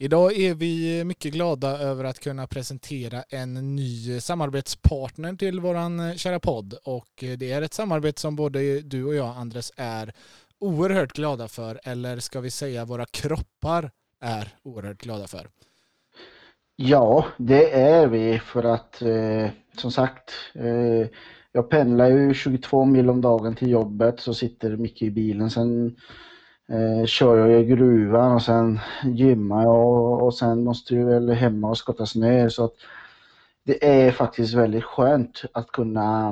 Idag är vi mycket glada över att kunna presentera en ny samarbetspartner till våran eh, kära podd och eh, det är ett samarbete som både du och jag Andres är oerhört glada för eller ska vi säga våra kroppar är oerhört glada för. Ja, det är vi för att eh, som sagt eh, jag pendlar ju 22 mil om dagen till jobbet så sitter mycket i bilen. Sen eh, kör jag i gruvan och sen gymmar jag och, och sen måste jag väl hemma och skotta snö. Så att det är faktiskt väldigt skönt att kunna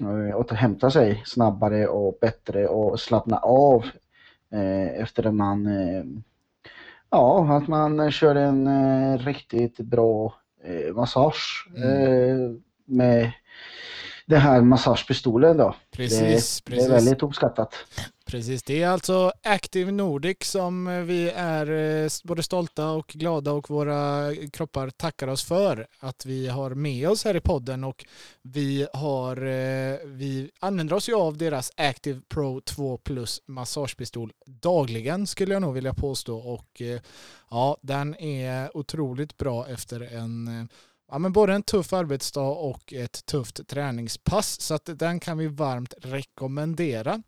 eh, återhämta sig snabbare och bättre och slappna av eh, efter att man eh, Ja, att man kör en eh, riktigt bra eh, massage mm. eh, med den här massagepistolen då. Precis, det, precis. det är väldigt uppskattat. Precis, det är alltså Active Nordic som vi är eh, både stolta och glada och våra kroppar tackar oss för att vi har med oss här i podden och vi, har, eh, vi använder oss ju av deras Active Pro 2 Plus massagepistol dagligen skulle jag nog vilja påstå. Och eh, ja, den är otroligt bra efter en ja, men både en tuff arbetsdag och ett tufft träningspass. Så att den kan vi varmt rekommendera.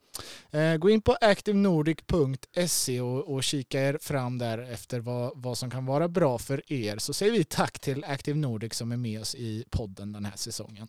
Eh, gå in på activenordic.se och, och kika er fram där efter vad, vad som kan vara bra för er. Så säger vi tack till Active Nordic som är med oss i podden den här säsongen.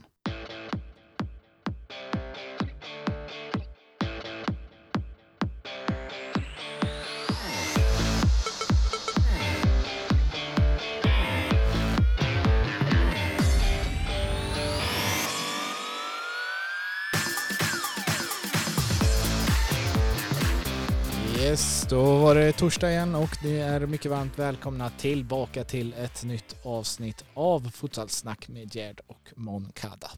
Yes, då var det torsdag igen och ni är mycket varmt välkomna tillbaka till ett nytt avsnitt av Futsalsnack med Gerd och Moncada.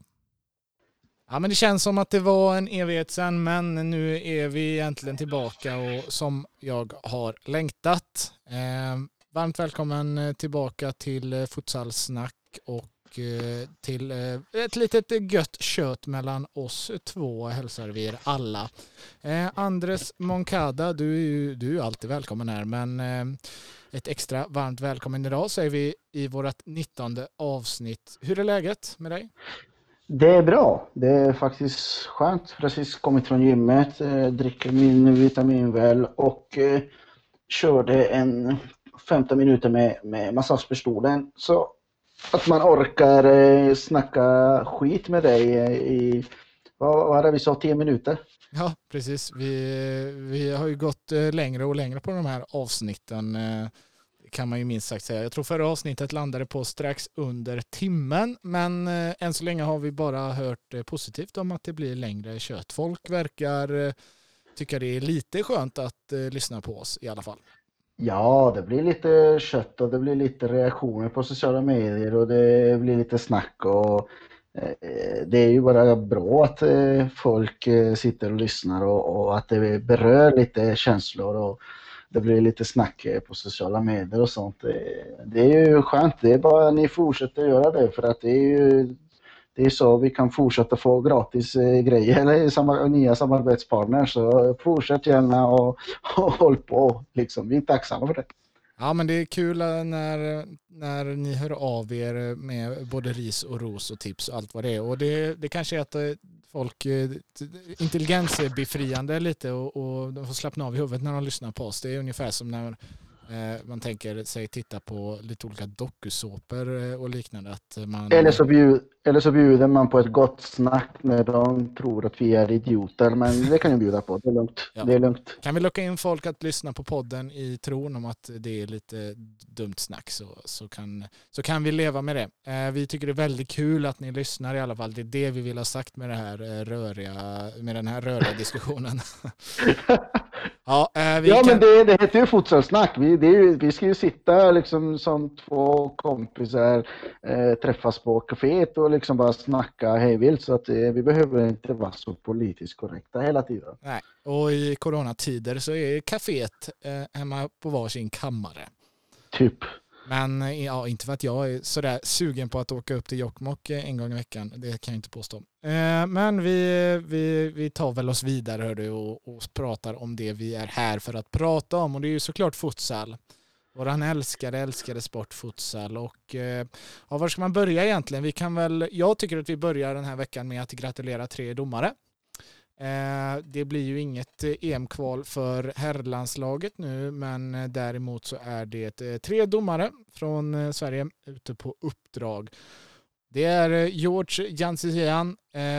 Ja, men det känns som att det var en evighet sedan, men nu är vi äntligen tillbaka och som jag har längtat. Eh, varmt välkommen tillbaka till Futsalsnack och och eh, till eh, ett litet gött kött mellan oss två hälsar vi er alla. Eh, Andres Moncada, du är ju du är alltid välkommen här, men ett extra varmt välkommen idag säger vi i vårt 19 avsnitt. Hur är läget med dig? Det är bra. Det är faktiskt skönt. Precis kommit från gymmet, dricker min vitaminväl och körde en 15 minuter med, med massagepistolen. Så att man orkar eh, snacka skit med dig eh, i, vad var det vi sa, tio minuter? Ja, precis. Vi, vi har ju gått eh, längre och längre på de här avsnitten eh, kan man ju minst sagt säga. Jag tror förra avsnittet landade på strax under timmen, men än så länge har vi bara hört positivt om att det blir längre kött. Folk verkar tycka det är lite skönt att lyssna på oss i alla fall. Ja, det blir lite kött och det blir lite reaktioner på sociala medier och det blir lite snack och eh, det är ju bara bra att eh, folk eh, sitter och lyssnar och, och, att det berör lite känslor och det blir lite snack eh, på sociala medier och sånt. Eh, det är ju skönt, det är bara att ni fortsätter göra det för att det är ju det är så vi kan fortsätta få gratis eh, grejer eller nya samarbetspartners. Så fortsätt gärna och, och håll på. Liksom. Vi är tacksamma för det. Ja, men det är kul eh, när, när ni hör av er med både ris och ros och tips och allt vad det är. Och det, det kanske är att eh, folk, intelligens är befriande lite och, och de får slappna av i huvudet när de lyssnar på oss. Det är ungefär som när man tänker sig titta på lite olika dokusåpor och liknande. Att man... eller, så bjud, eller så bjuder man på ett gott snack när de tror att vi är idioter. Men det kan jag bjuda på, det är lugnt. Ja. Det är lugnt. Kan vi locka in folk att lyssna på podden i tron om att det är lite dumt snack så, så, kan, så kan vi leva med det. Eh, vi tycker det är väldigt kul att ni lyssnar i alla fall. Det är det vi vill ha sagt med, det här röriga, med den här röriga diskussionen. Ja, eh, ja kan... men det, det heter ju futsalsnack. Vi, vi ska ju sitta liksom som två kompisar, eh, träffas på kaféet och liksom bara snacka hejvilt. Så att eh, vi behöver inte vara så politiskt korrekta hela tiden. Nej, och i coronatider så är kaféet eh, hemma på varsin kammare. Typ. Men eh, ja, inte för att jag är sådär sugen på att åka upp till Jokkmokk eh, en gång i veckan. Det kan jag inte påstå. Eh, men vi, vi, vi tar väl oss vidare hördu, och, och pratar om det vi är här för att prata om. Och det är ju såklart futsal. Våran älskade, älskade sportfutsal och eh, ja, var ska man börja egentligen? Vi kan väl, jag tycker att vi börjar den här veckan med att gratulera tre domare. Eh, det blir ju inget eh, EM-kval för herrlandslaget nu, men däremot så är det tre domare från Sverige ute på uppdrag. Det är George Jansizian,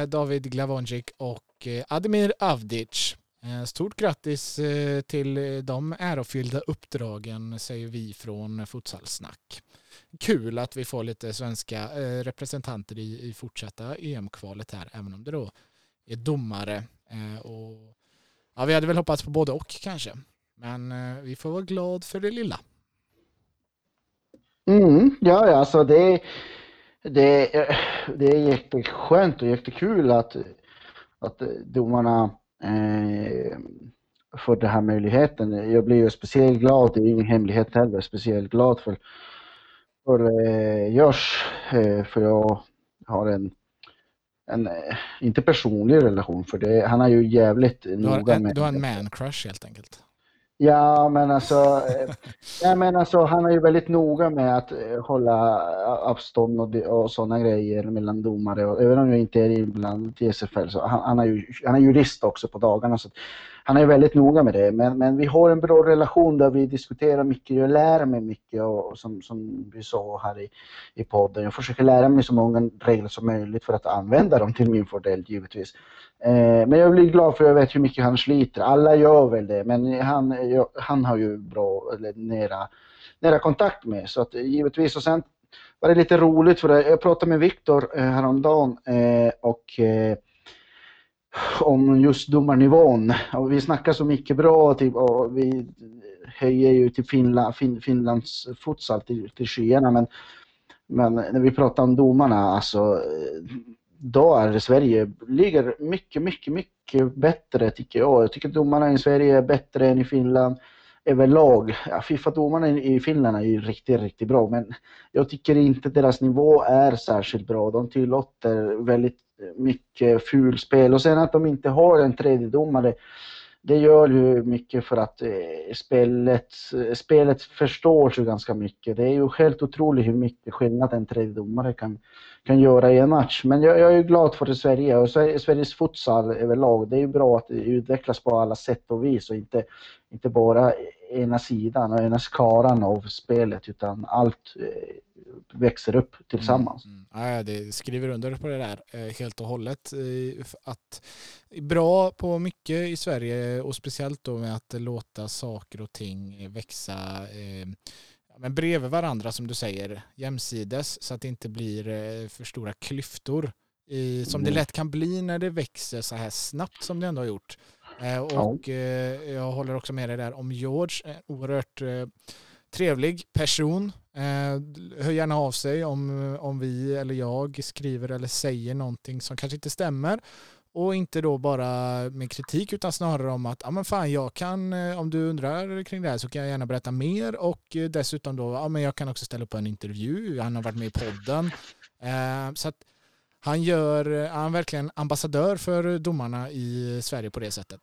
David Glavonjic och Ademir Avdic. Eh, stort grattis eh, till eh, de ärofyllda uppdragen säger vi från Futsalsnack. Kul att vi får lite svenska representanter i, i fortsatta EM-kvalet här, även om det då är domare. Och, ja, vi hade väl hoppats på både och kanske, men vi får vara glad för det lilla. Mm, ja, ja, alltså det, det, det är jätteskönt och jättekul att, att domarna eh, för den här möjligheten. Jag blir ju speciellt glad, det är ingen hemlighet heller, speciellt glad för, för eh, Görs, eh, för jag har en, en, eh, inte personlig relation för det, han är ju jävligt du har, noga med... Du har en man crush helt enkelt? Ja, men alltså, eh, jag menar alltså han är ju väldigt noga med att eh, hålla eh, avstånd och, och sådana grejer mellan domare. Och, även om jag inte är inblandad i SFL så han, han, är ju, han är jurist också på dagarna. Så han är väldigt noga med det. Men, men vi har en bra relation där vi diskuterar mycket. Jag lär mig mycket och, och som, som vi sa här i, i podden. Jag försöker lära mig så många regler som möjligt för att använda dem till min fördel givetvis. Eh, men jag blir glad för jag vet hur mycket han sliter. Alla gör väl det, men han, han har ju bra, eller nära, nära kontakt med. Så att givetvis, och sen var det lite roligt för jag pratade med Viktor eh, häromdagen eh, och eh, om just domarnivån. Och vi snackar så mycket bra typ, och vi höjer ju till Finland, fin, Finlands futsal till, till skyarna men, men när vi pratar om domarna, alltså då är Sverige ligger mycket, mycket, mycket bättre tycker jag. Jag tycker domarna i Sverige är bättre än i Finland överlag. Ja, Fifa-domarna i Finland är ju riktigt, riktigt bra men jag tycker inte deras nivå är särskilt bra. De tillåter väldigt mycket fulspel och sen att de inte har en tredjedomare det gör ju mycket för att eh, spelet, eh, spelet förstås ju ganska mycket. Det är ju helt otroligt hur mycket skillnad en tredjedomare kan, kan göra i en match. Men jag, jag är glad för det Sverige och Sveriges futsal överlag. Det är ju bra att det utvecklas på alla sätt och vis och inte, inte bara ena sidan och ena skaran av spelet utan allt eh, växer upp tillsammans. Mm, mm. Ja, det skriver under på det där eh, helt och hållet. Eh, att bra på mycket i Sverige och speciellt då med att låta saker och ting växa men bredvid varandra som du säger, jämsides så att det inte blir för stora klyftor i, som mm. det lätt kan bli när det växer så här snabbt som det ändå har gjort. Och ja. jag håller också med dig där om George, oerhört trevlig person. Eh, hör gärna av sig om, om vi eller jag skriver eller säger någonting som kanske inte stämmer. Och inte då bara med kritik utan snarare om att ja men fan jag kan, eh, om du undrar kring det här så kan jag gärna berätta mer och eh, dessutom då, ja men jag kan också ställa upp en intervju, han har varit med i podden. Eh, så att han gör, eh, han är verkligen ambassadör för domarna i Sverige på det sättet.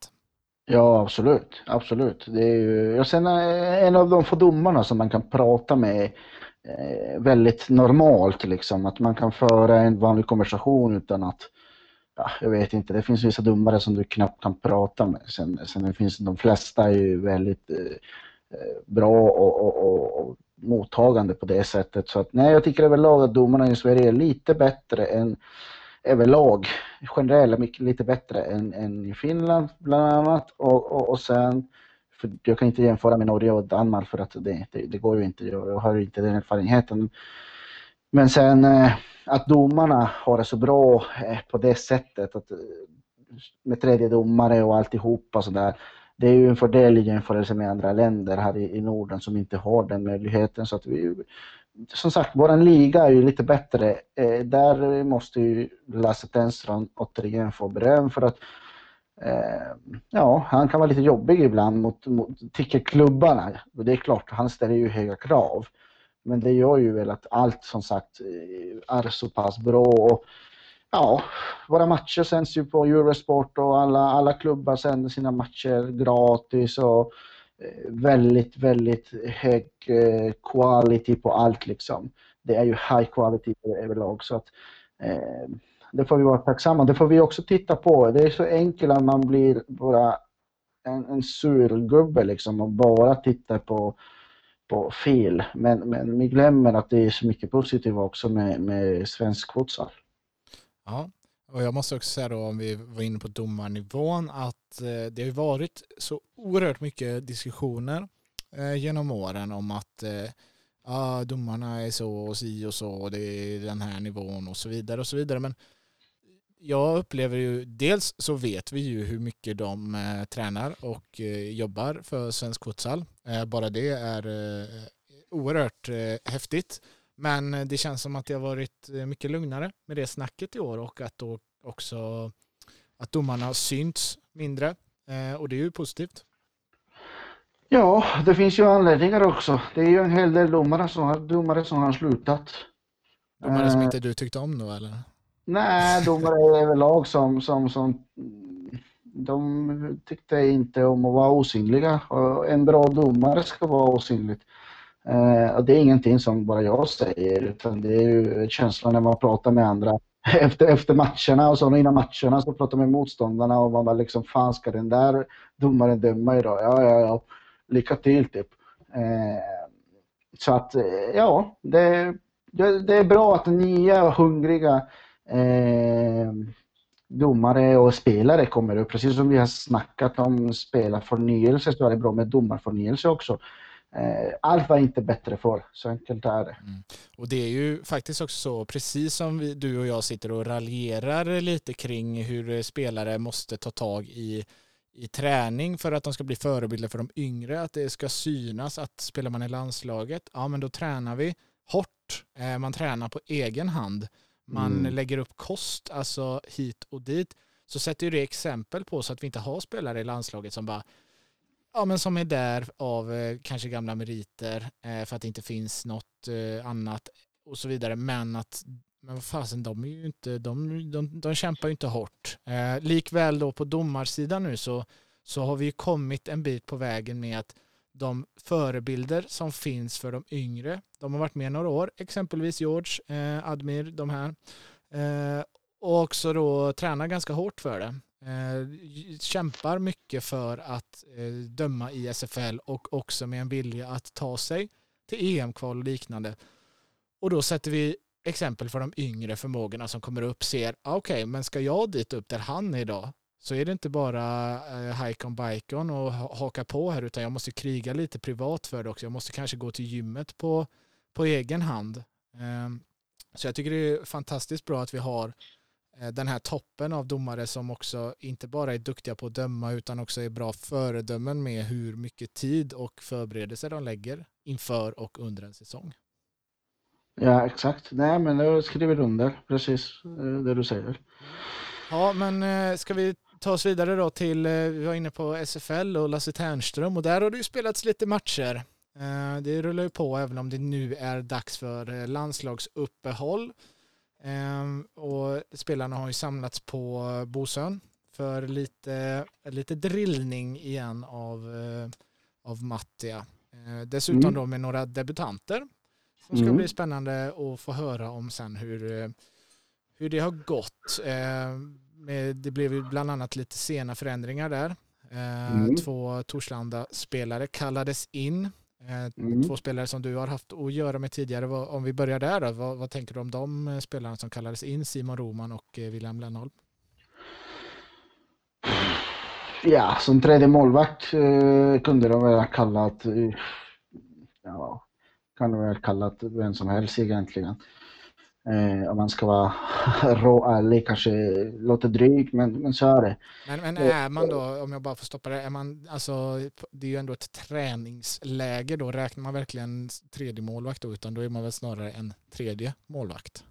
Ja, absolut. Absolut. Det är ju, och sen eh, en av de få domarna som man kan prata med eh, väldigt normalt, liksom. Att man kan föra en vanlig konversation utan att, ja, jag vet inte, det finns vissa domare som du knappt kan prata med. Sen, sen det finns de flesta är ju väldigt eh bra och, och, och, och, mottagande på det sättet. Så att nej, jag tycker överlag att domarna i Sverige är lite bättre än överlag generellt mycket lite bättre än, än i Finland bland annat och, och, och sen för jag kan inte jämföra med Norge och Danmark för att det, det, det går ju inte, jag har inte den erfarenheten. Men sen eh, att domarna har det så bra eh, på det sättet att eh, med tredje domare och alltihopa sådär. Det är ju en fördel i jämförelse med andra länder här i, i Norden som inte har den möjligheten så att vi, som sagt, vår liga är ju lite bättre. Eh, där måste ju Lasse Tenstrand återigen få beröm för att eh, ja, han kan vara lite jobbig ibland mot, mot tycker klubbarna. Det är klart, han ställer ju höga krav. Men det gör ju väl att allt som sagt eh, är så pass bra. Och, ja, våra matcher sänds ju på Eurosport och alla, alla klubbar sänder sina matcher gratis. Och, eh, väldigt, väldigt hög eh, quality på allt liksom. Det är ju high quality överlag så att eh, det får vi vara tacksamma. Det får vi också titta på. Det är så enkelt att man blir bara en, en surgubbe liksom och bara tittar på, på fel. Men, men vi glömmer att det är så mycket positivt också med, med svensk futsal. Ja, och jag måste också säga då om vi var inne på domarnivån att eh, det har varit så oerhört mycket diskussioner eh, genom åren om att eh, ja, domarna är så och si och så och det är den här nivån och så vidare och så vidare. Men jag upplever ju, dels så vet vi ju hur mycket de eh, tränar och eh, jobbar för svensk futsal. Eh, bara det är eh, oerhört eh, häftigt. Men det känns som att det har varit eh, mycket lugnare med det snacket i år och att då också att domarna har synts mindre och det är ju positivt. Ja, det finns ju anledningar också. Det är ju en hel del domare som har, domare som har slutat. Domare som inte du tyckte om då eller? Nej, domare överlag som, som, som de tyckte inte om att vara osynliga. En bra domare ska vara osynlig. Eh, och det är ingenting som bara jag säger utan det är ju känslan när man pratar med andra efter, efter matcherna och så innan matcherna så pratar man med motståndarna och man bara liksom fan ska den där domaren döma idag? Ja, ja, ja. Lycka till typ. Eh, så att eh, ja, det, det, det är bra att nya hungriga eh, domare och spelare kommer upp. Precis som vi har snackat om spelarförnyelse så är det bra med domarförnyelse också. Eh, allt var inte bättre för så enkelt är det. Mm. Och det är ju faktiskt också så, precis som vi, du och jag sitter och raljerar lite kring hur spelare måste ta tag i i träning för att de ska bli förebilder för de yngre, att det ska synas att spelar man i landslaget, ja men då tränar vi hårt, eh, man tränar på egen hand man mm. lägger upp kost, alltså hit och dit, så sätter ju det exempel på så att vi inte har spelare i landslaget som bara ja, men som är där av eh, kanske gamla meriter eh, för att det inte finns något eh, annat och så vidare. Men att men vad fasen, de är ju inte, de, de, de kämpar ju inte hårt. Eh, likväl då på domarsidan nu så, så har vi ju kommit en bit på vägen med att de förebilder som finns för de yngre. De har varit med några år, exempelvis George, eh, Admir, de här. Eh, och också då tränar ganska hårt för det. Eh, kämpar mycket för att eh, döma i SFL och också med en vilja att ta sig till EM-kval och liknande. Och då sätter vi exempel för de yngre förmågorna som kommer upp ser, ah, okej, okay, men ska jag dit upp där han är idag, så är det inte bara eh, hike on bikon och haka på här utan jag måste kriga lite privat för det också. Jag måste kanske gå till gymmet på, på egen hand. Eh, så jag tycker det är fantastiskt bra att vi har eh, den här toppen av domare som också inte bara är duktiga på att döma utan också är bra föredömen med hur mycket tid och förberedelser de lägger inför och under en säsong. Ja, exakt. Nej, men jag skriver under precis eh, det du säger. Ja, men eh, ska vi ta oss vidare då till, eh, vi var inne på SFL och Lasse Ternström och där har det ju spelats lite matcher. Eh, det rullar ju på även om det nu är dags för eh, landslagsuppehåll. Och spelarna har ju samlats på Bosön för lite, lite drillning igen av, av Mattia. Dessutom mm. då med några debutanter som ska mm. bli spännande att få höra om sen hur, hur det har gått det blev ju bland annat lite sena förändringar där. Eh, mm. Två Torslanda-spelare kallades in. Eh, mm. Två spelare som du har haft att göra med tidigare. Om vi börjar där då, vad, vad tänker du om de eh, spelarna som kallades in? Simon Roman och William Lennholm? Ja, som tredje målvakt kunde de väl ha kallat, ja, kan de väl kallat vem som helst egentligen. Eh, om man ska vara råärlig, kanske låter drygt, men, men så är det. Men, men eh, är man då, om jag bara får stoppa det, är man, alltså, det är ju ändå ett träningsläge då, räknar man verkligen tredje målvakt då, utan då är man väl snarare en tredje målvakt?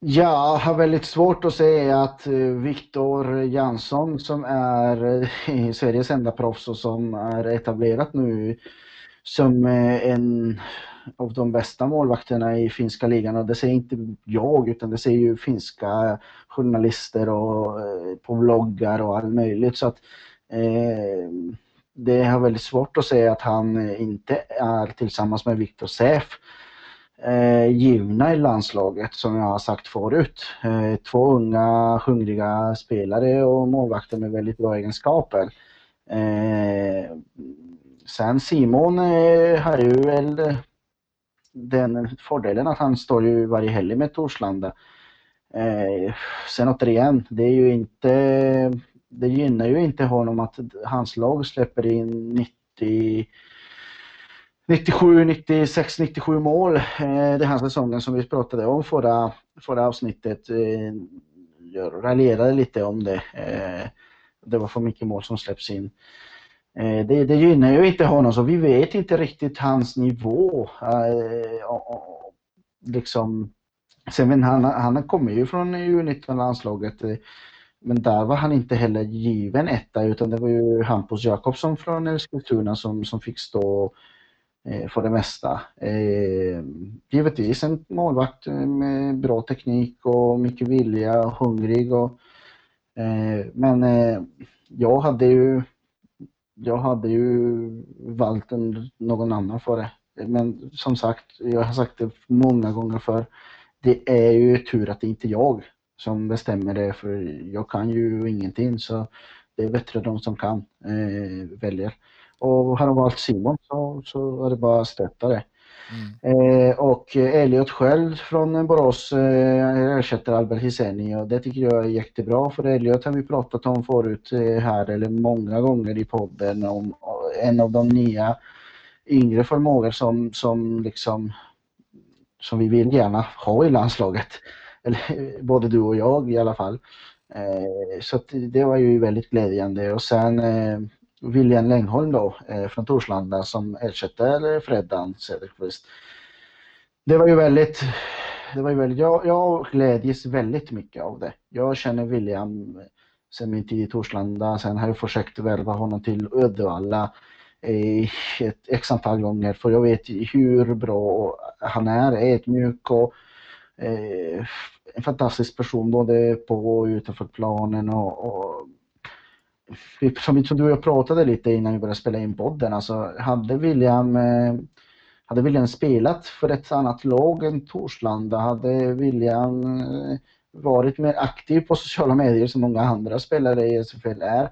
Jag har väldigt svårt att säga att eh, Viktor Jansson som är eh, Sveriges enda proffs och som är etablerat nu som en av de bästa målvakterna i finska ligan och det säger inte jag utan det säger ju finska journalister och eh, på bloggar och allt möjligt så att eh, det har väldigt svårt att säga att han inte är tillsammans med Viktor Säf eh, givna i landslaget som jag har sagt förut. Eh, två unga hungriga spelare och målvakter med väldigt bra egenskaper. Eh, sen Simon eh, har ju väl den fördelen att han står ju varje helg med Torslanda. Eh, sen återigen, det är ju inte, det gynnar ju inte honom att hans lag släpper in 90 97, 96, 97 mål eh, den här säsongen som vi pratade om förra, förra avsnittet. Eh, jag raljerade lite om det. Eh, det var för mycket mål som släpps in. Eh, det, det gynnar ju inte honom så vi vet inte riktigt hans nivå. Eh, liksom, sen, han, han kommer ju från U19-landslaget eh, men där var han inte heller given etta utan det var ju Hampus Jakobsson från Eskilstuna som, som fick stå för det mesta. Eh, givetvis en målvakt med bra teknik och mycket vilja och hungrig. Och, eh, men jag hade ju jag hade ju valt en, någon annan för det. Men som sagt, jag har sagt det många gånger för det är ju tur att det inte är jag som bestämmer det för jag kan ju ingenting så det är bättre de som kan eh, väljer. Och har de valt Simon så, så är det bara att stötta det. Mm. Eh, och Elliot själv från Borås eh, ersätter Albert Hiseni och det tycker jag är jättebra för Elliot har vi pratat om förut eh, här eller många gånger i podden om eh, en av de nya yngre förmågor som, som liksom som vi vill gärna ha i landslaget. Eller både du och jag i alla fall. Eh, så det var ju väldigt glädjande och sen eh, William Längholm då eh, från Torslanda som ersätter Freddan Cederqvist. Det var ju väldigt, det var ju väldigt, jag, jag glädjes väldigt mycket av det. Jag känner William sen min tid i Torslanda, sen har jag försökt värva honom till Uddevalla ett x antal gånger för jag vet hur bra han är, är mjuk och eh, en fantastisk person både på och utanför planen och, och Typ som, som du och jag pratade lite innan vi började spela in podden, alltså hade William eh, hade William spelat för ett annat lag än Torslanda, hade William eh, varit mer aktiv på sociala medier som många andra spelare i SFL är,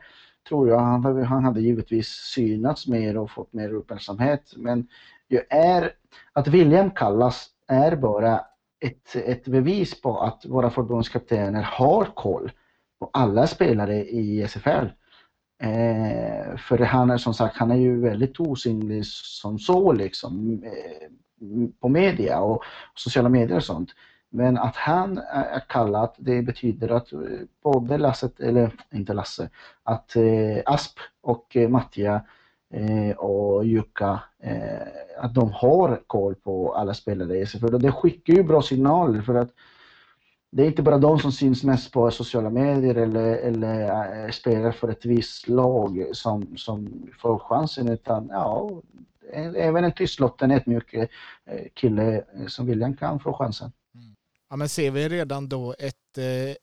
tror jag han, han hade givetvis synats mer och fått mer uppmärksamhet. Men jag är, att William kallas är bara ett, ett bevis på att våra förbundskaptener har koll på alla spelare i SFL. Eh, för han är som sagt, han är ju väldigt osynlig som så liksom eh, på media och sociala medier och sånt. Men att han är kallad, det betyder att eh, både Lasse, eller inte Lasse, att eh, Asp och eh, Mattia eh, och Jukka, eh, att de har koll på alla spelare i SFL. Det skickar ju bra signaler för att det är inte bara de som syns mest på sociala medier eller, eller äh, spelar för ett visst lag som, som får chansen utan ja, även en tystlåten, ett mjuk eh, kille eh, som William kan få chansen. Mm. Ja, men ser vi redan då ett, eh,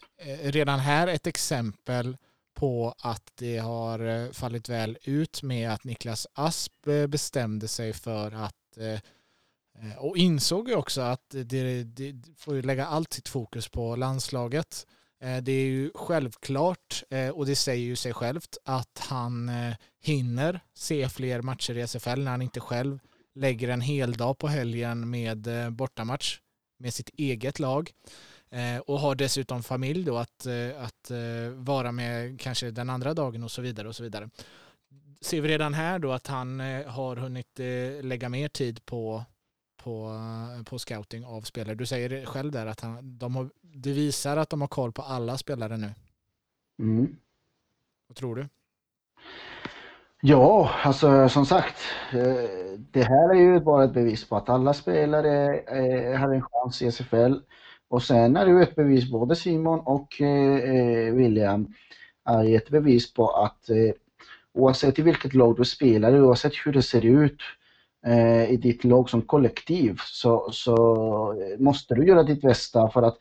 redan här ett exempel på att det har fallit väl ut med att Niklas Asp bestämde sig för att Eh, Eh, och insåg ju också att det, det får lägga allt sitt fokus på landslaget. Eh, det är ju självklart, eh, och det säger ju sig självt, att han hinner se fler matcher i SFL när han inte själv lägger en hel dag på helgen med bortamatch med sitt eget lag och har dessutom familj då att, att vara med kanske den andra dagen och så vidare och så vidare. Ser vi redan här då att han har hunnit lägga mer tid på på, på scouting av spelare. Du säger själv där att han, de har, det visar att de har koll på alla spelare nu. Mm. Vad tror du? Ja, alltså som sagt, eh, det här är ju bara ett bevis på att alla spelare eh, har en chans i SFL. Och sen är det ju ett bevis, både Simon och eh, William är ett bevis på att oavsett i vilket lag du spelar, oavsett hur det ser ut, Eh, i ditt lag som kollektiv så, så eh, måste du göra ditt bästa för att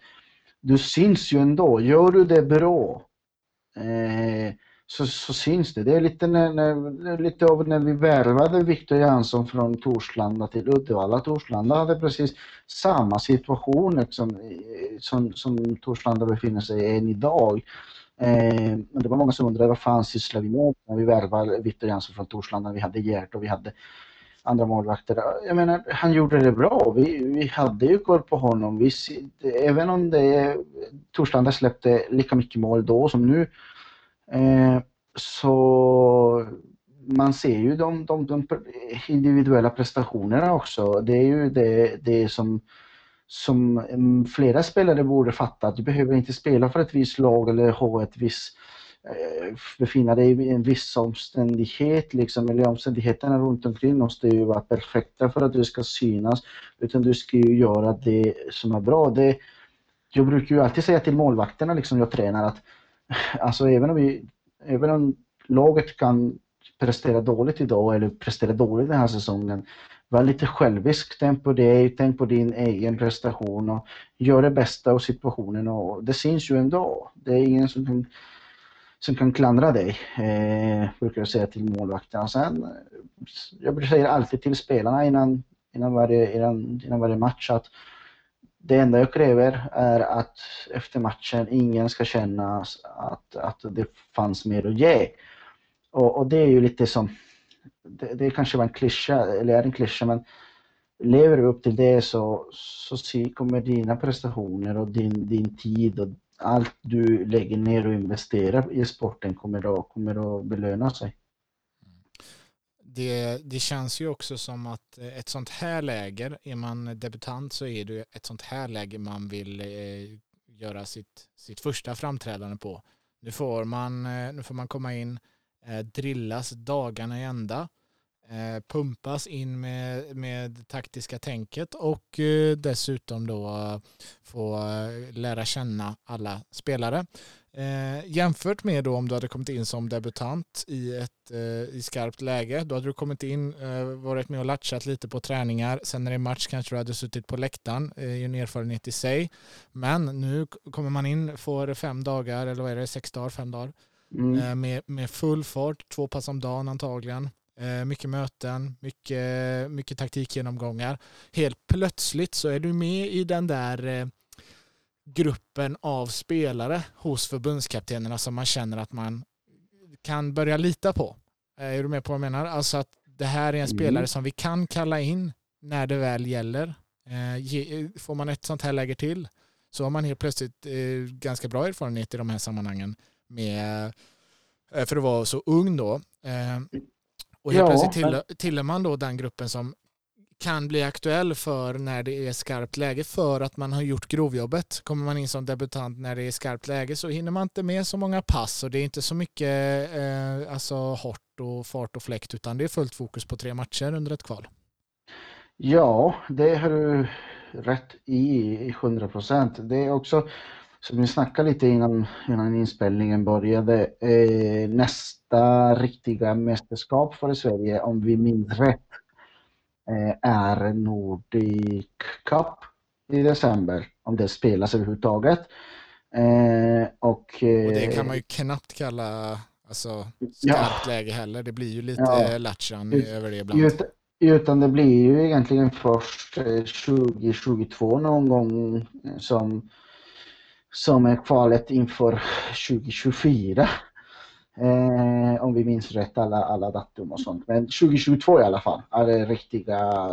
du syns ju ändå. Gör du det bra eh, så, så syns det. Det är lite, när, när, lite av när vi värvade Viktor Jansson från Torslanda till Uddevalla. Torslanda hade precis samma situation liksom, som, som Torslanda befinner sig i än idag. Eh, det var många som undrade vad fan sysslar vi med när vi värvade Viktor Jansson från Torslanda. Vi hade Gert och vi hade andra målvakter. Jag menar, han gjorde det bra. Vi, vi hade ju koll på honom. Vi, även om det Torslanda släppte lika mycket mål då som nu Eh, så man ser ju de, de, de, individuella prestationerna också. Det är ju det, det som, som mm, flera spelare borde fatta. Du behöver inte spela för ett visst lag eller ha ett visst Eh, befinna dig i en viss omständighet liksom, eller omständigheterna runt omkring måste ju vara perfekta för att du ska synas utan du ska ju göra det som är bra. Det, jag brukar ju alltid säga till målvakterna liksom jag tränar att alltså även om, vi, även om laget kan prestera dåligt idag eller prestera dåligt den här säsongen, var lite självisk. Tänk på dig, tänk på din egen prestation och gör det bästa av situationen och det syns ju ändå. Det är ingen som som kan klandra dig, eh, brukar jag säga till målvakterna. Sen, jag säger alltid till spelarna innan, innan, varje, innan, innan varje match att det enda jag kräver är att efter matchen ingen ska känna att, att det fanns mer att ge. Och, och det är ju lite som, det, det kanske var en klyscha, eller är en klyscha, men lever du upp till det så, så kommer dina prestationer och din, din tid och allt du lägger ner och investerar i sporten kommer att, kommer att belöna sig det, det känns ju också som att ett sånt här läger, är man debutant så är det ett sånt här läger man vill eh, göra sitt, sitt första framträdande på. Nu får man, eh, nu får man komma in, eh, drillas dagarna i ända, pumpas in med, med taktiska tänket och dessutom då få lära känna alla spelare. Eh, jämfört med då om du hade kommit in som debutant i ett eh, i skarpt läge. Då hade du kommit in, eh, varit med och latchat lite på träningar. Sen när det är match kanske du hade suttit på läktaren. Eh, en erfarenhet i sig. Men nu kommer man in, får fem dagar, eller vad är det, sex dagar, fem dagar. Mm. Eh, med, med full fart, två pass om dagen antagligen. Eh, mycket möten, mycket, mycket taktikgenomgångar. Helt plötsligt så är du med i den där gruppen av spelare hos förbundskaptenerna som man känner att man kan börja lita på. Eh, är du med på vad jag menar? Alltså att det här är en spelare mm. som vi kan kalla in när det väl gäller. Eh, får man ett sånt här läge till så har man helt plötsligt eh, ganska bra erfarenhet i de här sammanhangen med, för att vara så ung då. Och helt ja, plötsligt tillhör man då den gruppen som kan bli aktuell för när det är skarpt läge för att man har gjort grovjobbet. Kommer man in som debutant när det är skarpt läge så hinner man inte med så många pass och det är inte så mycket eh, alltså hårt och fart och fläkt utan det är fullt fokus på tre matcher under ett kval. Ja, det har du rätt i, i 100 procent. Det är också, som vi snackade lite innan, innan inspelningen började, eh, nästa riktiga mästerskap för Sverige, om vi minns rätt, Eh, är Nordic Cup i december, om det spelas överhuvudtaget. Eh, och, och det kan man ju knappt kalla alltså, skarpt ja, läge heller. Det blir ju lite ja, Latchan över det ibland. Utan, utan det blir ju egentligen först 2022 någon gång som, som är kvalet inför 2024. Eh, om vi minns rätt alla, alla datum och sånt. Men 2022 i alla fall är det riktiga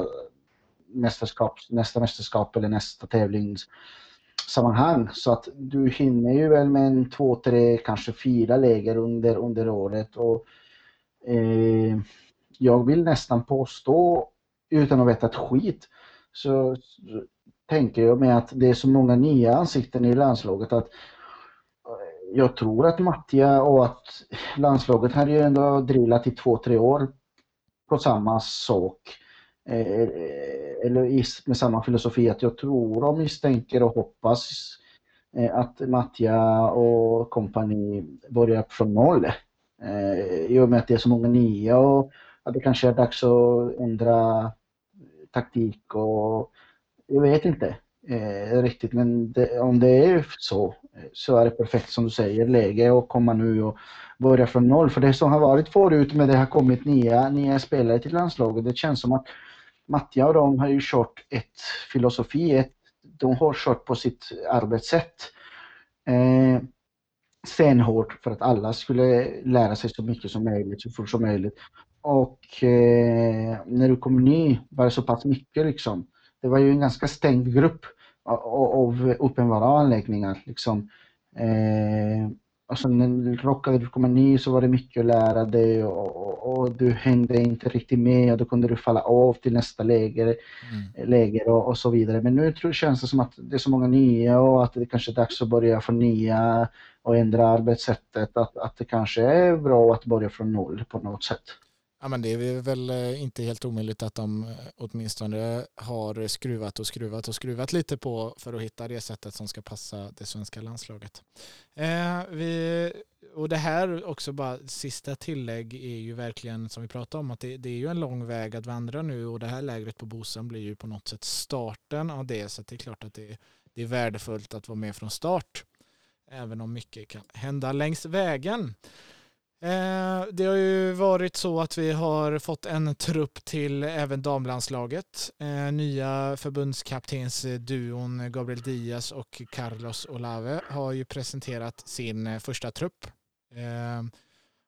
mästerskap, nästa mästerskap eller nästa tävlingssammanhang. Så att du hinner ju väl med en två, tre, kanske fyra läger under, under året. Och, eh, jag vill nästan påstå, utan att veta ett skit, så, tänker jag mig att det är så många nya ansikten i landslaget att eh, jag tror att Mattia och att landslaget har ju ändå drillat i två, tre år på samma sak. Eh, eller med samma filosofi att jag tror och misstänker och hoppas eh, att Mattia och kompani börjar från noll. I och med att det är så många nya och att det kanske är dags att ändra taktik och jag vet inte. eh, riktigt. Men det, om det är så, så är det perfekt som du säger, läge att komma nu och börja från noll. För det som har varit förut med det har kommit nya, nya spelare till landslaget. Det känns som att Mattia och de har ju kört ett filosofi, ett, de har kört på sitt arbetssätt. Eh, stenhårt för att alla skulle lära sig så mycket som möjligt, så fort som möjligt. Och eh, när du kommer ny var det så pass mycket liksom. Det var ju en ganska stängd grupp av, uppenbara anläggningar liksom. Eh, och sen när råkade du komma ny så var det mycket att lära dig och, och, och, du hängde inte riktigt med och då kunde du falla av till nästa läger, mm. läger och, och, så vidare. Men nu tror, känns det som att det är så många nya och att det kanske är dags att börja från nya och ändra arbetssättet. Att, att det kanske är bra att börja från noll på något sätt. Ja, men det är väl eh, inte helt omöjligt att de eh, åtminstone har skruvat och skruvat och skruvat lite på för att hitta det sättet som ska passa det svenska landslaget. Eh, vi, och det här också bara sista tillägg är ju verkligen som vi pratade om att det, det, är ju en lång väg att vandra nu och det här lägret på Bosön blir ju på något sätt starten av det så det är klart att det, det är värdefullt att vara med från start även om mycket kan hända längs vägen. Eh, det har ju varit så att vi har fått en trupp till även damlandslaget. Eh, nya förbundskaptensduon Gabriel Diaz och Carlos Olave har ju presenterat sin eh, första trupp.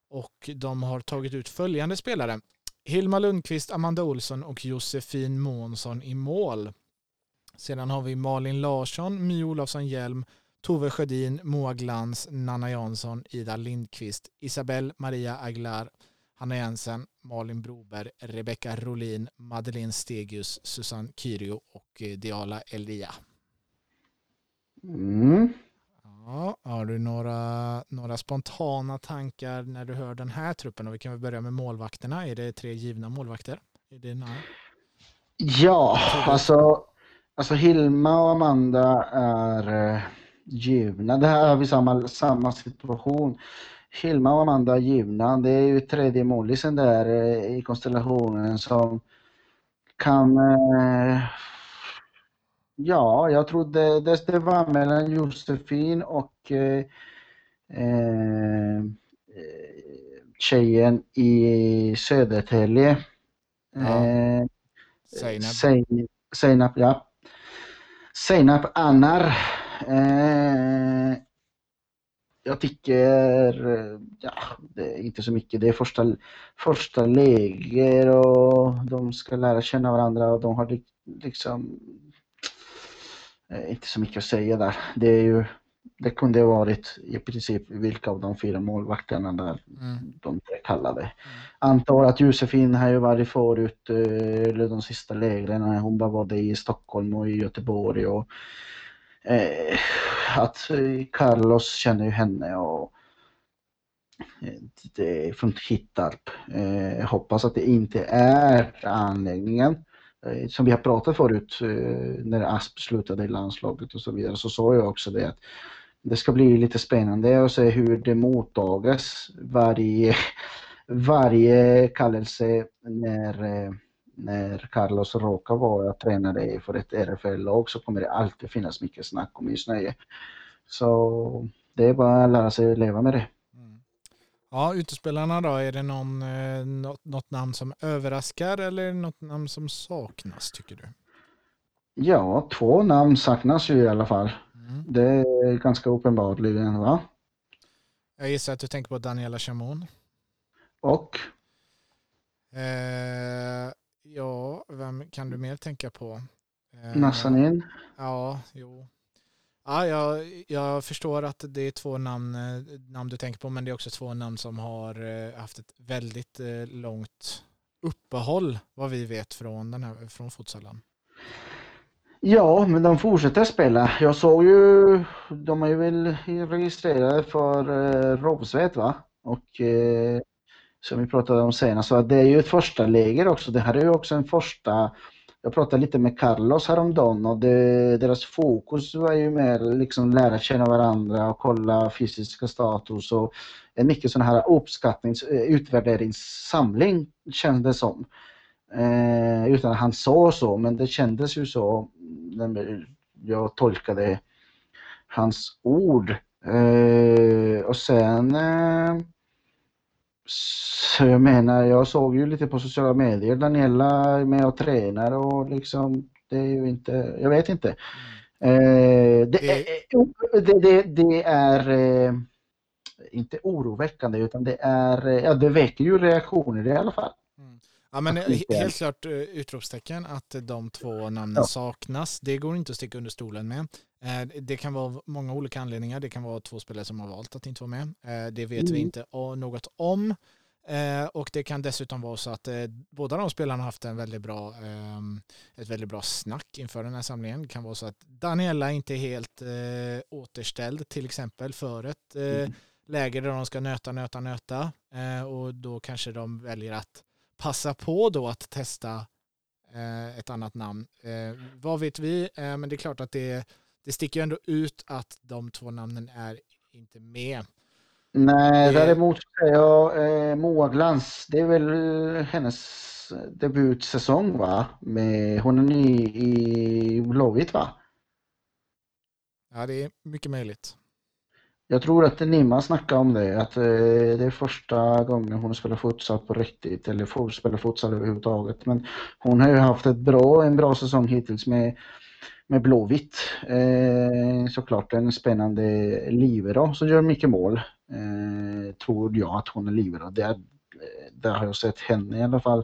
Och de har tagit ut följande spelare. Hilma Lundqvist, Amanda Olsson och Josefin Månsson i mål. Sedan har vi Malin Larsson, My Olofsson Hjelm, Tove Sjödin, Moa Glans, Nanna Jansson, Ida Lindqvist, Isabelle Maria Aguilar, Hanna Jensen, Malin Broberg, Rebecka Rolin, Madeleine Stegius, Susanne Kyrio och eh, Diala Elia. Mm. Ja, har du några, några spontana tankar när du hör den här truppen? Och vi kan väl börja med målvakterna. Är det tre givna målvakter? Är det Ja, alltså, alltså Hilma och Amanda är eh, givna. Det här har vi samma, samma situation. Hilma och Amanda givna. Det är ju tredje målisen där eh, i konstellationen som kan... Eh, ja, jag trodde det, det var mellan Josefin och eh, eh, tjejen i Södertälje. Ja. Eh, Seinab. ja. Seinab Annar Eh, jag tycker, ja, det är inte så mycket. Det är första, första läger och de ska lära känna varandra och de har liksom eh, inte så mycket att säga där. Det är ju det kunde varit i princip vilka av de fyra målvakterna där mm. de kallade. Mm. Antar att Josefin har ju varit förut, eh, eller de sista lägren, hon var det i Stockholm och i Göteborg och eh, att Carlos känner ju henne och eh, det är från Hittarp. Eh, jag hoppas att det inte är anläggningen. Eh, som vi har pratat förut eh, när Asp slutade i landslaget och så vidare så sa jag också det att det ska bli lite spännande att se hur det mottagas varje, varje kallelse när när Carlos råkar vara tränare för ett RFL-lag så kommer det alltid finnas mycket snack och missnöje. Så det är bara att lära sig att leva med det. Mm. Ja, utespelarna då, är det någon, eh, något, något, namn som överraskar eller något namn som saknas tycker du? Ja, två namn saknas ju i alla fall. Mm. Det är ganska uppenbarligen va? Jag gissar att du tänker på Daniela Chamon. Och? Eh, Ja, vem kan du mer tänka på? Eh, Nassanin? Ja, jo. Ja, jag, jag förstår att det är två namn, eh, namn du tänker på, men det är också två namn som har eh, haft ett väldigt långt uppehåll, vad vi vet från, den här, från futsalen. Ja, men de fortsätter spela. Jag såg ju, de är ju väl registrerade för eh, Rovsvet va? Och eh, som vi pratade om senast. Så det är ju ett första läger också. Det här är ju också en första jag pratade lite med Carlos häromdagen och det, deras fokus var ju mer liksom lära känna varandra och kolla fysiska status och en mycket sån här uppskattnings eh, utvärderingssamling kändes det som. Eh, utan att han sa så, men det kändes ju så mm, jag tolkade hans ord. Eh, och sen eh, så jag menar, jag såg ju lite på sociala medier, Daniela är med och tränar och liksom, det är ju inte, jag vet inte. Eh, det. Är, det, det, det är eh, inte oroväckande utan det är, eh, ja det väcker ju reaktioner i alla fall. Ja men helt klart eh, utropstecken att de två namnen ja. saknas. Det går inte att sticka under stolen med. Eh, det kan vara många olika anledningar. Det kan vara två spelare som har valt att inte vara med. Det vet mm. vi inte något om. Och det kan dessutom vara så att båda de spelarna har haft en väldigt bra, ehm, ett väldigt bra snack inför den här samlingen. Det kan vara så att Daniela inte är helt återställd till exempel för ett mm. läge där de ska nöta, nöta, nöta. Och då kanske de väljer att passa på då att testa eh, ett annat namn. Eh, vad vet vi? Eh, men det är klart att det, det sticker ändå ut att de två namnen är inte med. Nej, däremot säger jag eh, Moa Glans, det är väl hennes debutsäsong va? Med, hon är ny i Blåvitt va? Ja, det är mycket möjligt. Jag tror att Nima snackade om det, att eh, det är första gången hon spelar futsal på riktigt, eller får spela futsal överhuvudtaget. Men hon har ju haft ett bra, en bra säsong hittills med, med Blåvitt. Eh, såklart en spännande livera som gör mycket mål. Eh, tror jag att hon är livera. Där, eh, där har jag sett henne i alla fall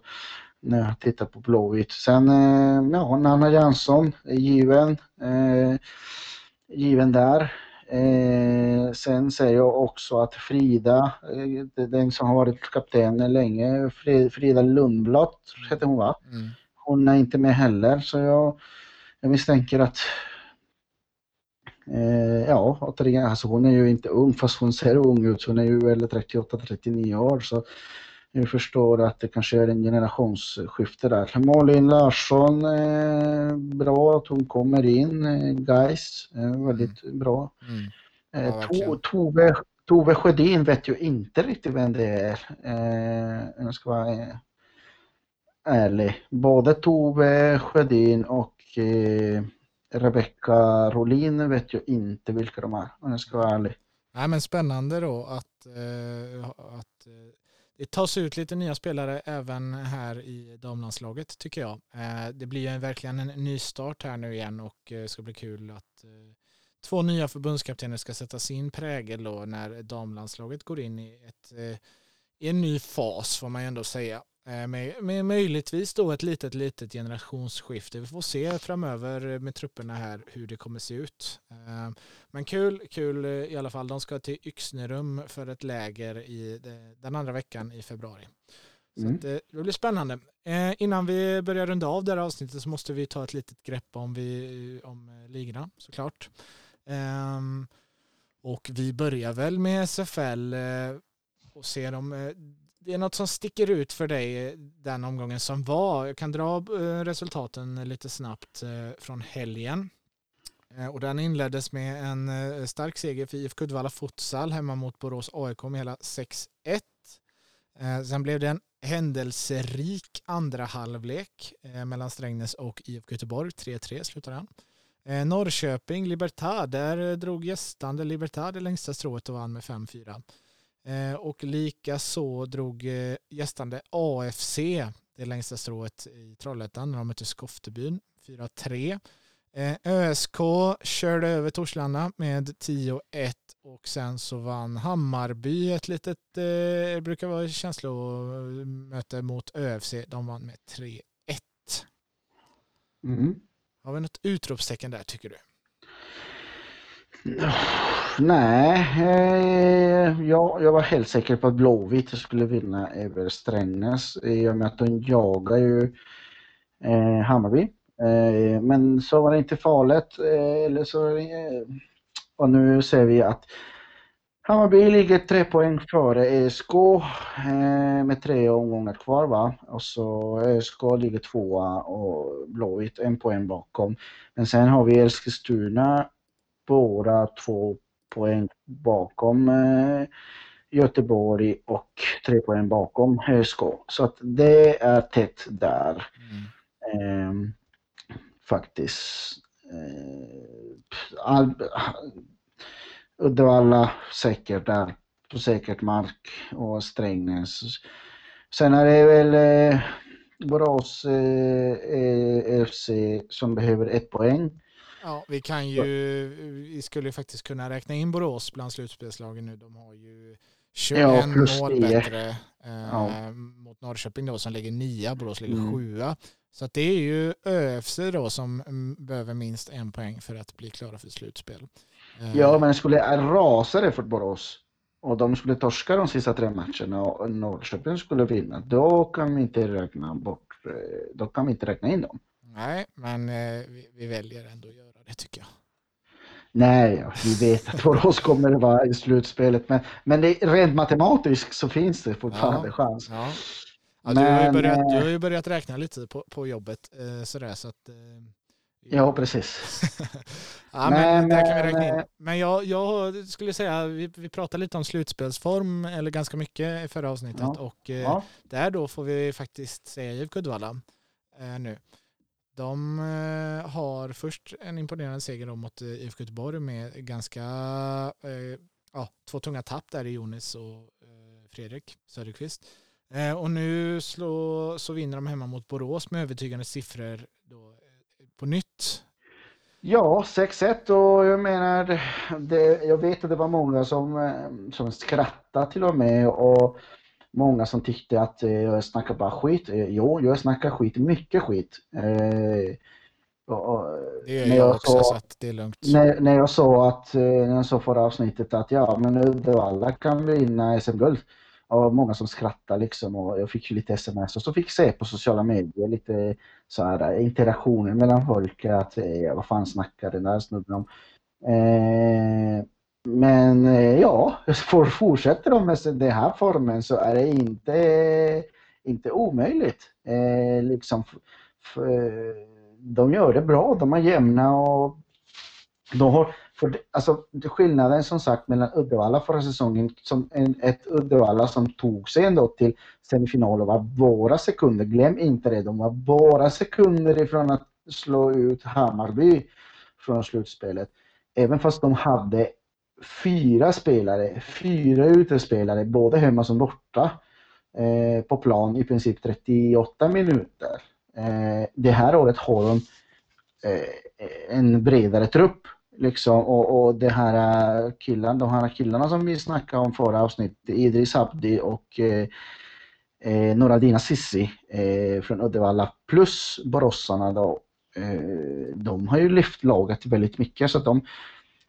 när jag tittar på Blåvitt. Sen, eh, ja, Nanna Jansson eh, given. Eh, given där. Eh, sen säger jag också att Frida, eh, den som har varit kapten länge, Frida Lundblad heter hon va? Mm. Hon är inte med heller så jag, jag misstänker att eh, ja, återigen, alltså hon är ju inte ung fast hon ser ung ut. Hon är ju väl 38-39 år så jag förstår att det kanske är en generationsskifte där. Malin Larsson, eh, bra att hon kommer in. Eh, guys, eh, väldigt mm. bra. Mm. Eh, ja, Tove, Tove Sjödin vet ju inte riktigt vem det är. Jag ska vara ärlig. Både Tove Sjödin och Rebecka Rolin vet ju inte vilka de är om jag ska vara ärlig. Nej, men spännande då att, att det tas ut lite nya spelare även här i damlandslaget tycker jag. Eh, det blir ju verkligen en ny start här nu igen och det ska bli kul att eh, två nya förbundskaptener ska sätta sin prägel då när damlandslaget går in i, ett, i en ny fas får man ju ändå säga. Eh, med, med möjligtvis då ett litet, litet generationsskifte. Vi får se framöver med trupperna här hur det kommer se ut. Eh, men kul, kul i alla fall. De ska till Yxnerum för ett läger i den andra veckan i februari. Så mm. det, det blir spännande. Eh, innan vi börjar runda av det här avsnittet så måste vi ta ett litet grepp om, vi, om ligorna såklart. Ehm, och vi börjar väl med SFL och ser om det är något som sticker ut för dig eh, den omgången som var. Jag kan dra eh, resultaten lite snabbt eh, från helgen. Och den inleddes med en stark seger för IFK Uddevalla Futsal hemma mot Borås AIK med hela 6-1. Sen blev det en händelserik andra halvlek mellan Strängnäs och IFK Göteborg. 3-3 slutade den. Norrköping, Libertad, där drog gästande Libertad det längsta strået och vann med 5-4. Eh, och lika så drog eh, gästande AFC det längsta strået i Trollhättan när de mötte Skoftebyn 4-3. Eh, ÖSK körde över Torslanda med 10-1 och sen så vann Hammarby ett litet, det brukar vara känslomöte mot ÖFC. De vann med 3-1. Mm. Har vi något utropstecken där tycker du? Nej, eh, jag, jag var helt säker på att Blåvitt skulle vinna över Strängnäs i och med att de jagar ju eh, Hammarby. Eh, men så var det inte farligt. Eh, eller så, eh, och nu ser vi att Hammarby ligger tre poäng före ESK eh, med tre omgångar kvar va. Och så ESK ligger tvåa och Blåvitt en poäng bakom. Men sen har vi Eskilstuna båda två poäng bakom eh, Göteborg och tre poäng bakom ÖSK. Så att det är tätt där. Mm. Eh, faktiskt. Eh, all, Uddevalla säkert där på säkert mark och Strängnäs. Sen är det väl eh, Borås eh, FC som behöver ett poäng. Ja, vi kan ju, vi skulle ju faktiskt kunna räkna in Borås bland slutspelslagen nu. De har ju 21 ja, mål 10. bättre eh, ja. mot Norrköping då som ligger nia, Borås ligger mm. sjua. Så det är ju ÖFC då som mm, behöver minst en poäng för att bli klara för slutspel. Eh, ja, men skulle rasa det för Borås och de skulle torska de sista tre matcherna och Norrköping skulle vinna, då kan vi inte räkna bort, eh, då kan vi inte räkna in dem. Nej, men eh, vi, vi väljer ändå att göra det tycker jag. Nej, ja, vi vet att Borås kommer att vara i slutspelet, men, men det, rent matematiskt så finns det fortfarande ja, chans. Ja. Ja, men, du, har ju börjat, du har ju börjat räkna lite på, på jobbet eh, sådär så att eh, Ja, precis. ja, men, men, kan vi räkna in. Men jag, jag skulle säga, vi, vi pratade lite om slutspelsform, eller ganska mycket i förra avsnittet. Ja. Och eh, ja. där då får vi faktiskt säga IFK Uddevalla eh, nu. De eh, har först en imponerande seger mot eh, IFK Göteborg med ganska, eh, ja, två tunga tapp där i Jonis och Fredrik Söderqvist. och nu slå, så vinner de hemma mot Borås med övertygande siffror då, på nytt. Ja, 6-1 och jag menar, det, jag vet att det var många som, som skrattade till och med och många som tyckte att eh, jag snackar bara skit. Eh, jo, jag snackar skit, mycket skit. och, det gör jag, jag också, så, att det är lugnt. När, när jag sa att, när jag sa förra avsnittet att ja, men Uddevalla kan vinna SM-guld och många som skrattade liksom och jag fick lite sms och så fick jag se på sociala medier lite så här interaktioner mellan folk att eh, vad fan snackar den där snubben om. Eh, men eh, ja, för fortsätter de med den här formen så är det inte, inte omöjligt. Eh, liksom, de gör det bra, de är jämna och de har för alltså, skillnaden som sagt mellan Uddevalla förra säsongen, som en, ett Uddevalla som tog sig ändå till semifinal och var bara sekunder, glöm inte det, de var bara sekunder ifrån att slå ut Hammarby från slutspelet. Även fast de hade fyra spelare, fyra utespelare, både hemma som borta, eh, på plan i princip 38 minuter. Eh, det här året har de eh, en bredare trupp Liksom, och, och det här eh, killarna, de här killarna som vi snackade om förra avsnittet, Idris Abdi och eh, eh, Noradina Sissi eh, från Uddevalla plus Boråsarna då, eh, de har ju lyft laget väldigt mycket så att de,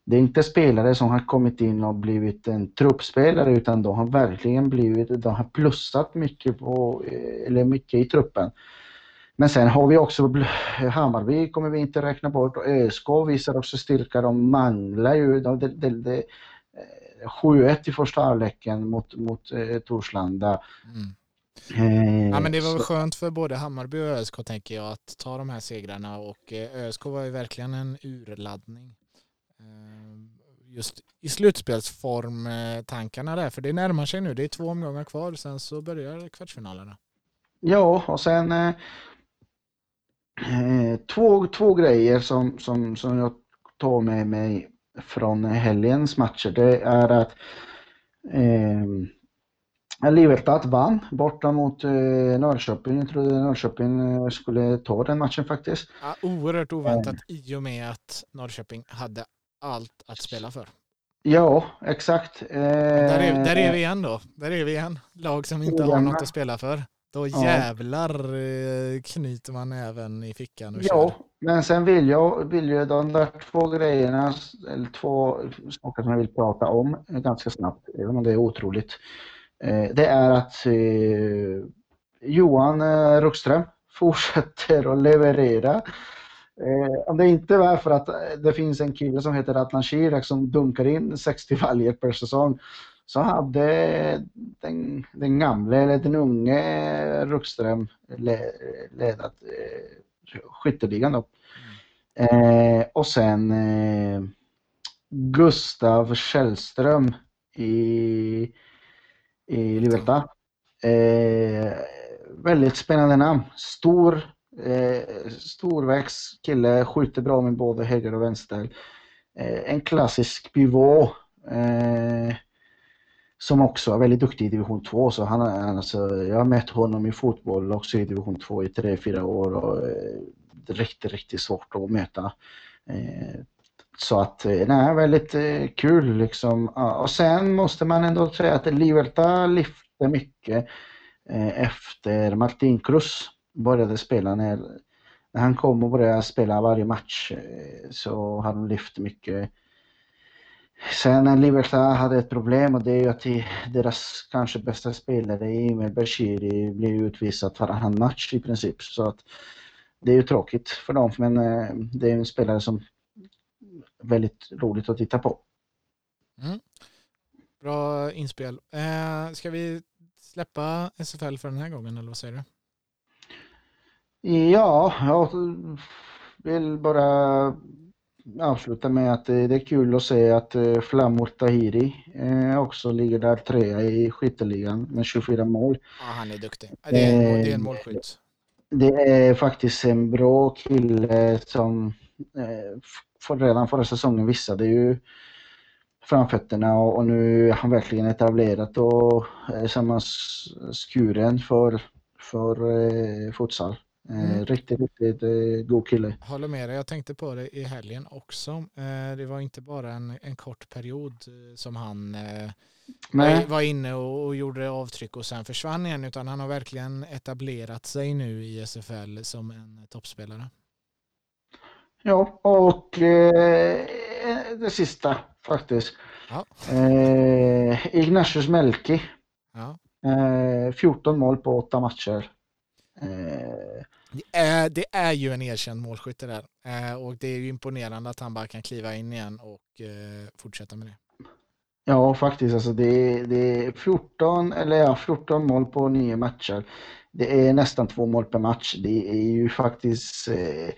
det är inte spelare som har kommit in och blivit en truppspelare utan de har verkligen blivit, de har plussat mycket på, eh, eller mycket i truppen. Men sen har vi också Hammarby kommer vi inte räkna bort och ÖSK visar också styrka. De manglar ju. De, de, de, de, 7-1 eh, i första halvleken mot, mot eh, Torslanda. Mm. Eh, ja, men det var väl skönt för både Hammarby och ÖSK tänker jag att ta de här segrarna och eh, ÖSK var ju verkligen en urladdning. Just i slutspelsform tankarna där, för det närmar sig nu. Det är två omgångar kvar, sen så börjar kvartsfinalerna. Ja, och sen Eh, två, två grejer som, som, som jag tar med mig från helgens matcher. Det är att eh, Libertad vann borta mot eh, Norrköping. Jag trodde Norrköping eh, skulle ta den matchen faktiskt. Ja, oerhört oväntat eh. i och med att Norrköping hade allt att spela för. Ja, exakt. Eh, där, är, där är vi igen då. Där är vi igen. Lag som inte har något att spela för. Då jävlar ja. knyter man även i fickan och Ja, kör. men sen vill jag, vill jag de där två grejerna, eller två saker som jag vill prata om ganska snabbt, även om det är otroligt. Eh, det är att eh, Johan eh, Ruckström fortsätter att leverera. Eh, om det inte var för att eh, det finns en kille som heter Atlan Shirak som dunkar in 60 valjer per säsong så hade den, den gamle, eller den unge eh, Ruckström ledat eh, skytteligan då. Mm. Eh, och sen eh, Gustav Källström i, i Liberta. Eh, väldigt spännande namn. Stor, eh, storväxt kille, skjuter bra med både höger och vänster. Eh, en klassisk pivot eh, som också är väldigt duktig i division 2. Så han, alltså, jag har mött honom i fotboll också i division 2 i 3-4 år och eh, riktigt, riktigt svårt att möta. Eh, så att, eh, nej, väldigt eh, kul liksom. Och sen måste man ändå säga att Liverta lyfte mycket eh, efter Martin Cruz började spela när, när han kom och började spela varje match eh, så har de lyft mycket Sen när Liverpool hade ett problem och det är ju att deras kanske bästa spelare, Emil Bashiri, blev utvisad varannan match i princip. Så att det är ju tråkigt för dem, men eh, det är en spelare som är väldigt roligt att titta på. Mm. Bra inspel. Eh, ska vi släppa SFL för den här gången eller vad säger du? Ja, jag vill bara avsluta med att det är kul att se att eh, Flamur Tahiri eh, också ligger där trea i skytteligan med 24 mål. Ja, han är duktig. Det är en, det är en målskytt. Det är faktiskt en bra kille som för redan förra säsongen visade ju framfötterna och, och nu är han verkligen etablerat och är samma skuren för, för eh, futsal. Mm. Eh, riktigt, riktigt eh, god kille. Håller med dig. Jag tänkte på det i helgen också. Eh, det var inte bara en, en kort period som han Nej. var inne och, och gjorde avtryck och sen försvann igen utan han har verkligen etablerat sig nu i SFL som en toppspelare. Ja, och eh, det sista faktiskt. Ja. Eh, Ignatius Melki. Ja. Eh, 14 mål på åtta matcher. Det är, det är ju en erkänd målskytte där. Eh, och det är ju imponerande att han bara kan kliva in igen och eh, fortsätta med det. Ja, faktiskt. Alltså det, det är 14, eller ja, 14 mål på nio matcher. Det är nästan två mål per match. Det är ju faktiskt eh,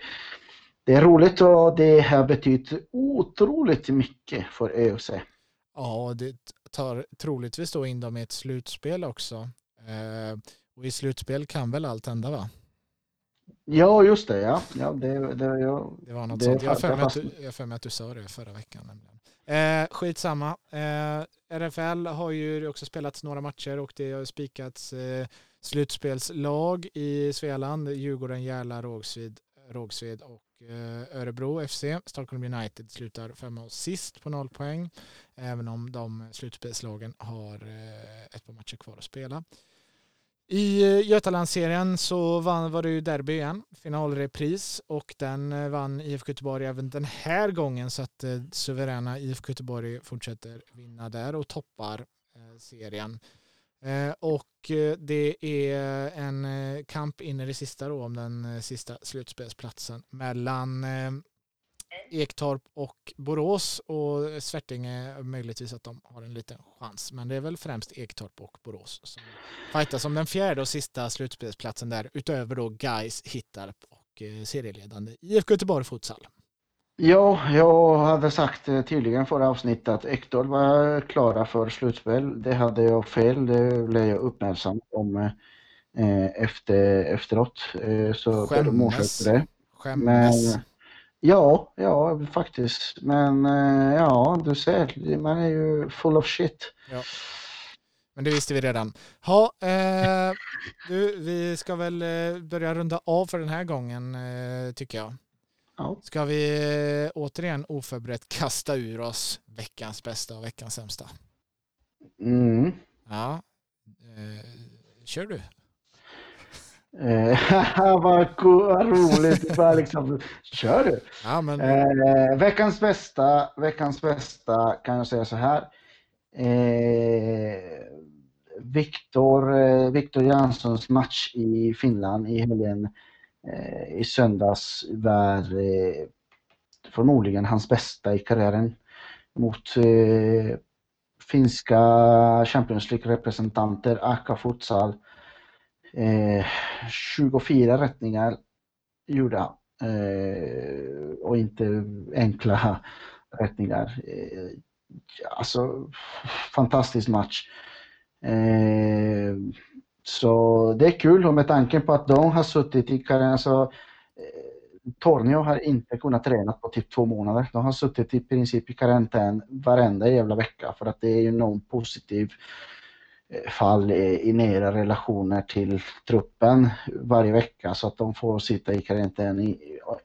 det är roligt och det har betytt otroligt mycket för ÖFC. Ja, det tar troligtvis då in dem i ett slutspel också. Eh, och i slutspel kan väl allt hända va? Ja, just det. Ja. Ja, det, det, ja, det var något det, sånt. Jag har för för mig att du sa det förra veckan. Nämligen. Eh, skitsamma. Eh, RFL har ju också spelats några matcher och det har spikats eh, slutspelslag i Svealand. Djurgården, Järla, Rågsved, Rågsved och eh, Örebro FC. Stockholm United slutar femma och sist på noll poäng. Även om de slutspelslagen har eh, ett par matcher kvar att spela. I eh, Götalandsserien så vann, var det ju derby igen, finalrepris och den eh, vann IFK Göteborg även den här gången så att eh, suveräna IFK Göteborg fortsätter vinna där och toppar eh, serien. Eh, och eh, det är en eh, kamp in i det sista då om den sista slutspelsplatsen mellan Ektorp och Borås och Svärtinge möjligtvis att de har en liten chans. Men det är väl främst Ektorp och Borås som fightas om den fjärde och sista slutspelsplatsen där utöver då Gais, Hittarp och eh, serieledande IFK Göteborg Futsal. Ja, jag hade sagt tydligen förra avsnittet att Ektorp var klara för slutspel. Det hade jag fel, det blev jag uppmärksam om eh, efter, efteråt. Eh, så Skämmes. det. Skämmes. Men, Ja, ja faktiskt. Men eh, ja, du ser, man är ju full of shit. Ja. Men det visste vi redan. Ha, eh, du, vi ska väl eh, börja runda av för den här gången eh, tycker jag. Ja. Ska vi eh, återigen oförberett kasta ur oss veckans bästa och veckans sämsta? Mm. Ja. Eh, kör du. Eh, vad roligt. Bara liksom, kör du. Ja, men... eh, veckans, bästa, veckans bästa kan jag säga så här. Eh, Viktor, eh, Viktor Janssons match i Finland i helgen eh, i söndags var eh, förmodligen hans bästa i karriären mot finska Champions League-representanter Aka Futsal Eh, 24 rättningar gjorde han. Eh, och inte enkla rättningar. Eh, alltså, fantastisk match. Eh, så det är kul och med tanke på att de har suttit i karriären så alltså, eh, Tornio har inte kunnat träna på typ två månader. De har suttit i princip i karantän varenda jävla vecka för att det är ju någon positiv eh, fall i nära relationer till truppen varje vecka så att de får sitta i karantän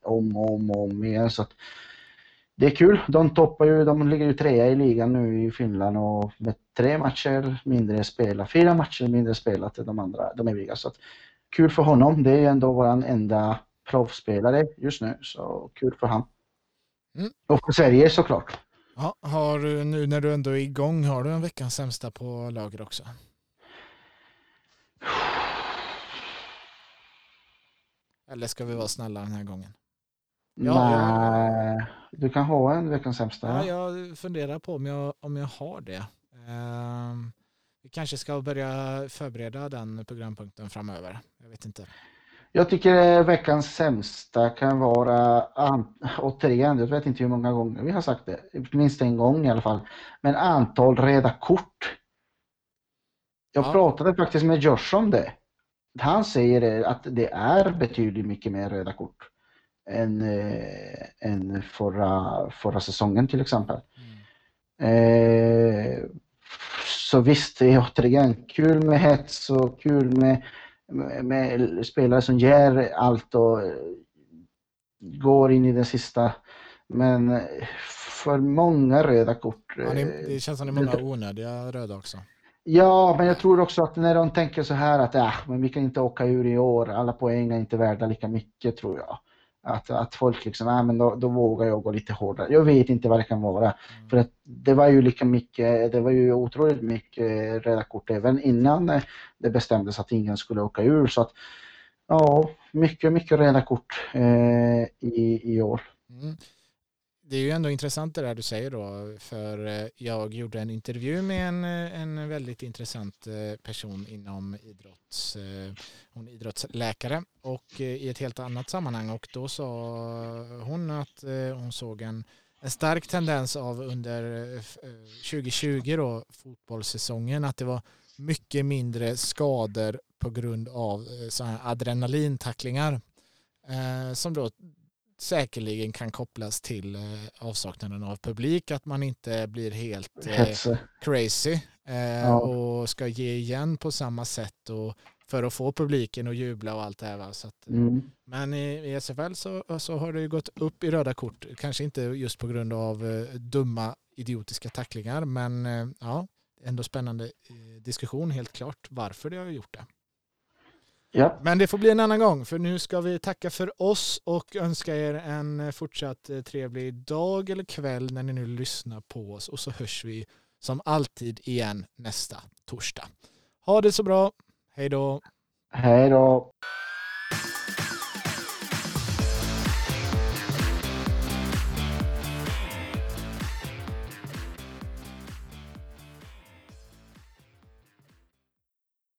om och om, och om igen. Så det är kul. De toppar ju, de ligger ju trea i ligan nu i Finland och med tre matcher mindre spelat, fyra matcher mindre spelat än de andra, de övriga. Så kul för honom. Det är ändå vår enda proffsspelare just nu, så kul för han. Mm. Och för Sverige såklart. Ja, har du nu när du ändå är igång, har du en veckans sämsta på lager också? Eller ska vi vara snälla den här gången? Ja, Nej, jag... du kan ha en veckans sämsta. Ja, jag funderar på om jag, om jag har det. Um, vi kanske ska börja förbereda den programpunkten framöver. Jag vet inte. Jag tycker veckans sämsta kan vara, återigen, jag vet inte hur många gånger vi har sagt det, minst en gång i alla fall, men antal reda kort. Jag ja. pratade faktiskt med Josh om det. Han säger att det är betydligt mycket mer röda kort än, äh, än förra, förra säsongen till exempel. Mm. Eh, så visst, återigen kul med hets och kul med med spelare som ger allt och går in i det sista. Men för många röda kort. Ja, det känns som det är många onödiga röda också. Ja, men jag tror också att när de tänker så här att äh, men vi kan inte åka ur i år, alla poäng är inte värda lika mycket tror jag. Att, att folk liksom, äh, men då, då vågar jag gå lite hårdare. Jag vet inte vad det kan vara. Mm. För att det var ju lika mycket, det var ju otroligt mycket röda kort även innan det bestämdes att ingen skulle åka ur. Så att ja, mycket, mycket röda kort eh, i, i år. Mm det är ju ändå intressant det där du säger då, för eh, jag gjorde en intervju med en, eh, en väldigt intressant eh, person inom idrotts, hon är idrottsläkare och i ett helt annat sammanhang och då sa hon att hon såg en, en stark tendens av under 2020 då, fotbollssäsongen, att det var mycket mindre skador på grund av sådana här adrenalintacklingar som då säkerligen kan kopplas till eh, avsaknaden av publik, att man inte blir helt eh, crazy eh, ja. och ska ge igen på samma sätt och för att få publiken att jubla och allt det här. Va? Så att, mm. Men i, i SFL så, så har det gått upp i röda kort, kanske inte just på grund av eh, dumma idiotiska tacklingar, men eh, ja, ändå spännande eh, diskussion helt klart varför det har gjort det. Ja. Men det får bli en annan gång, för nu ska vi tacka för oss och önska er en fortsatt eh, trevlig dag eller kväll när ni nu lyssnar på oss och så hörs vi som alltid igen nästa torsdag. Ha det så bra. Hej då. Hej då.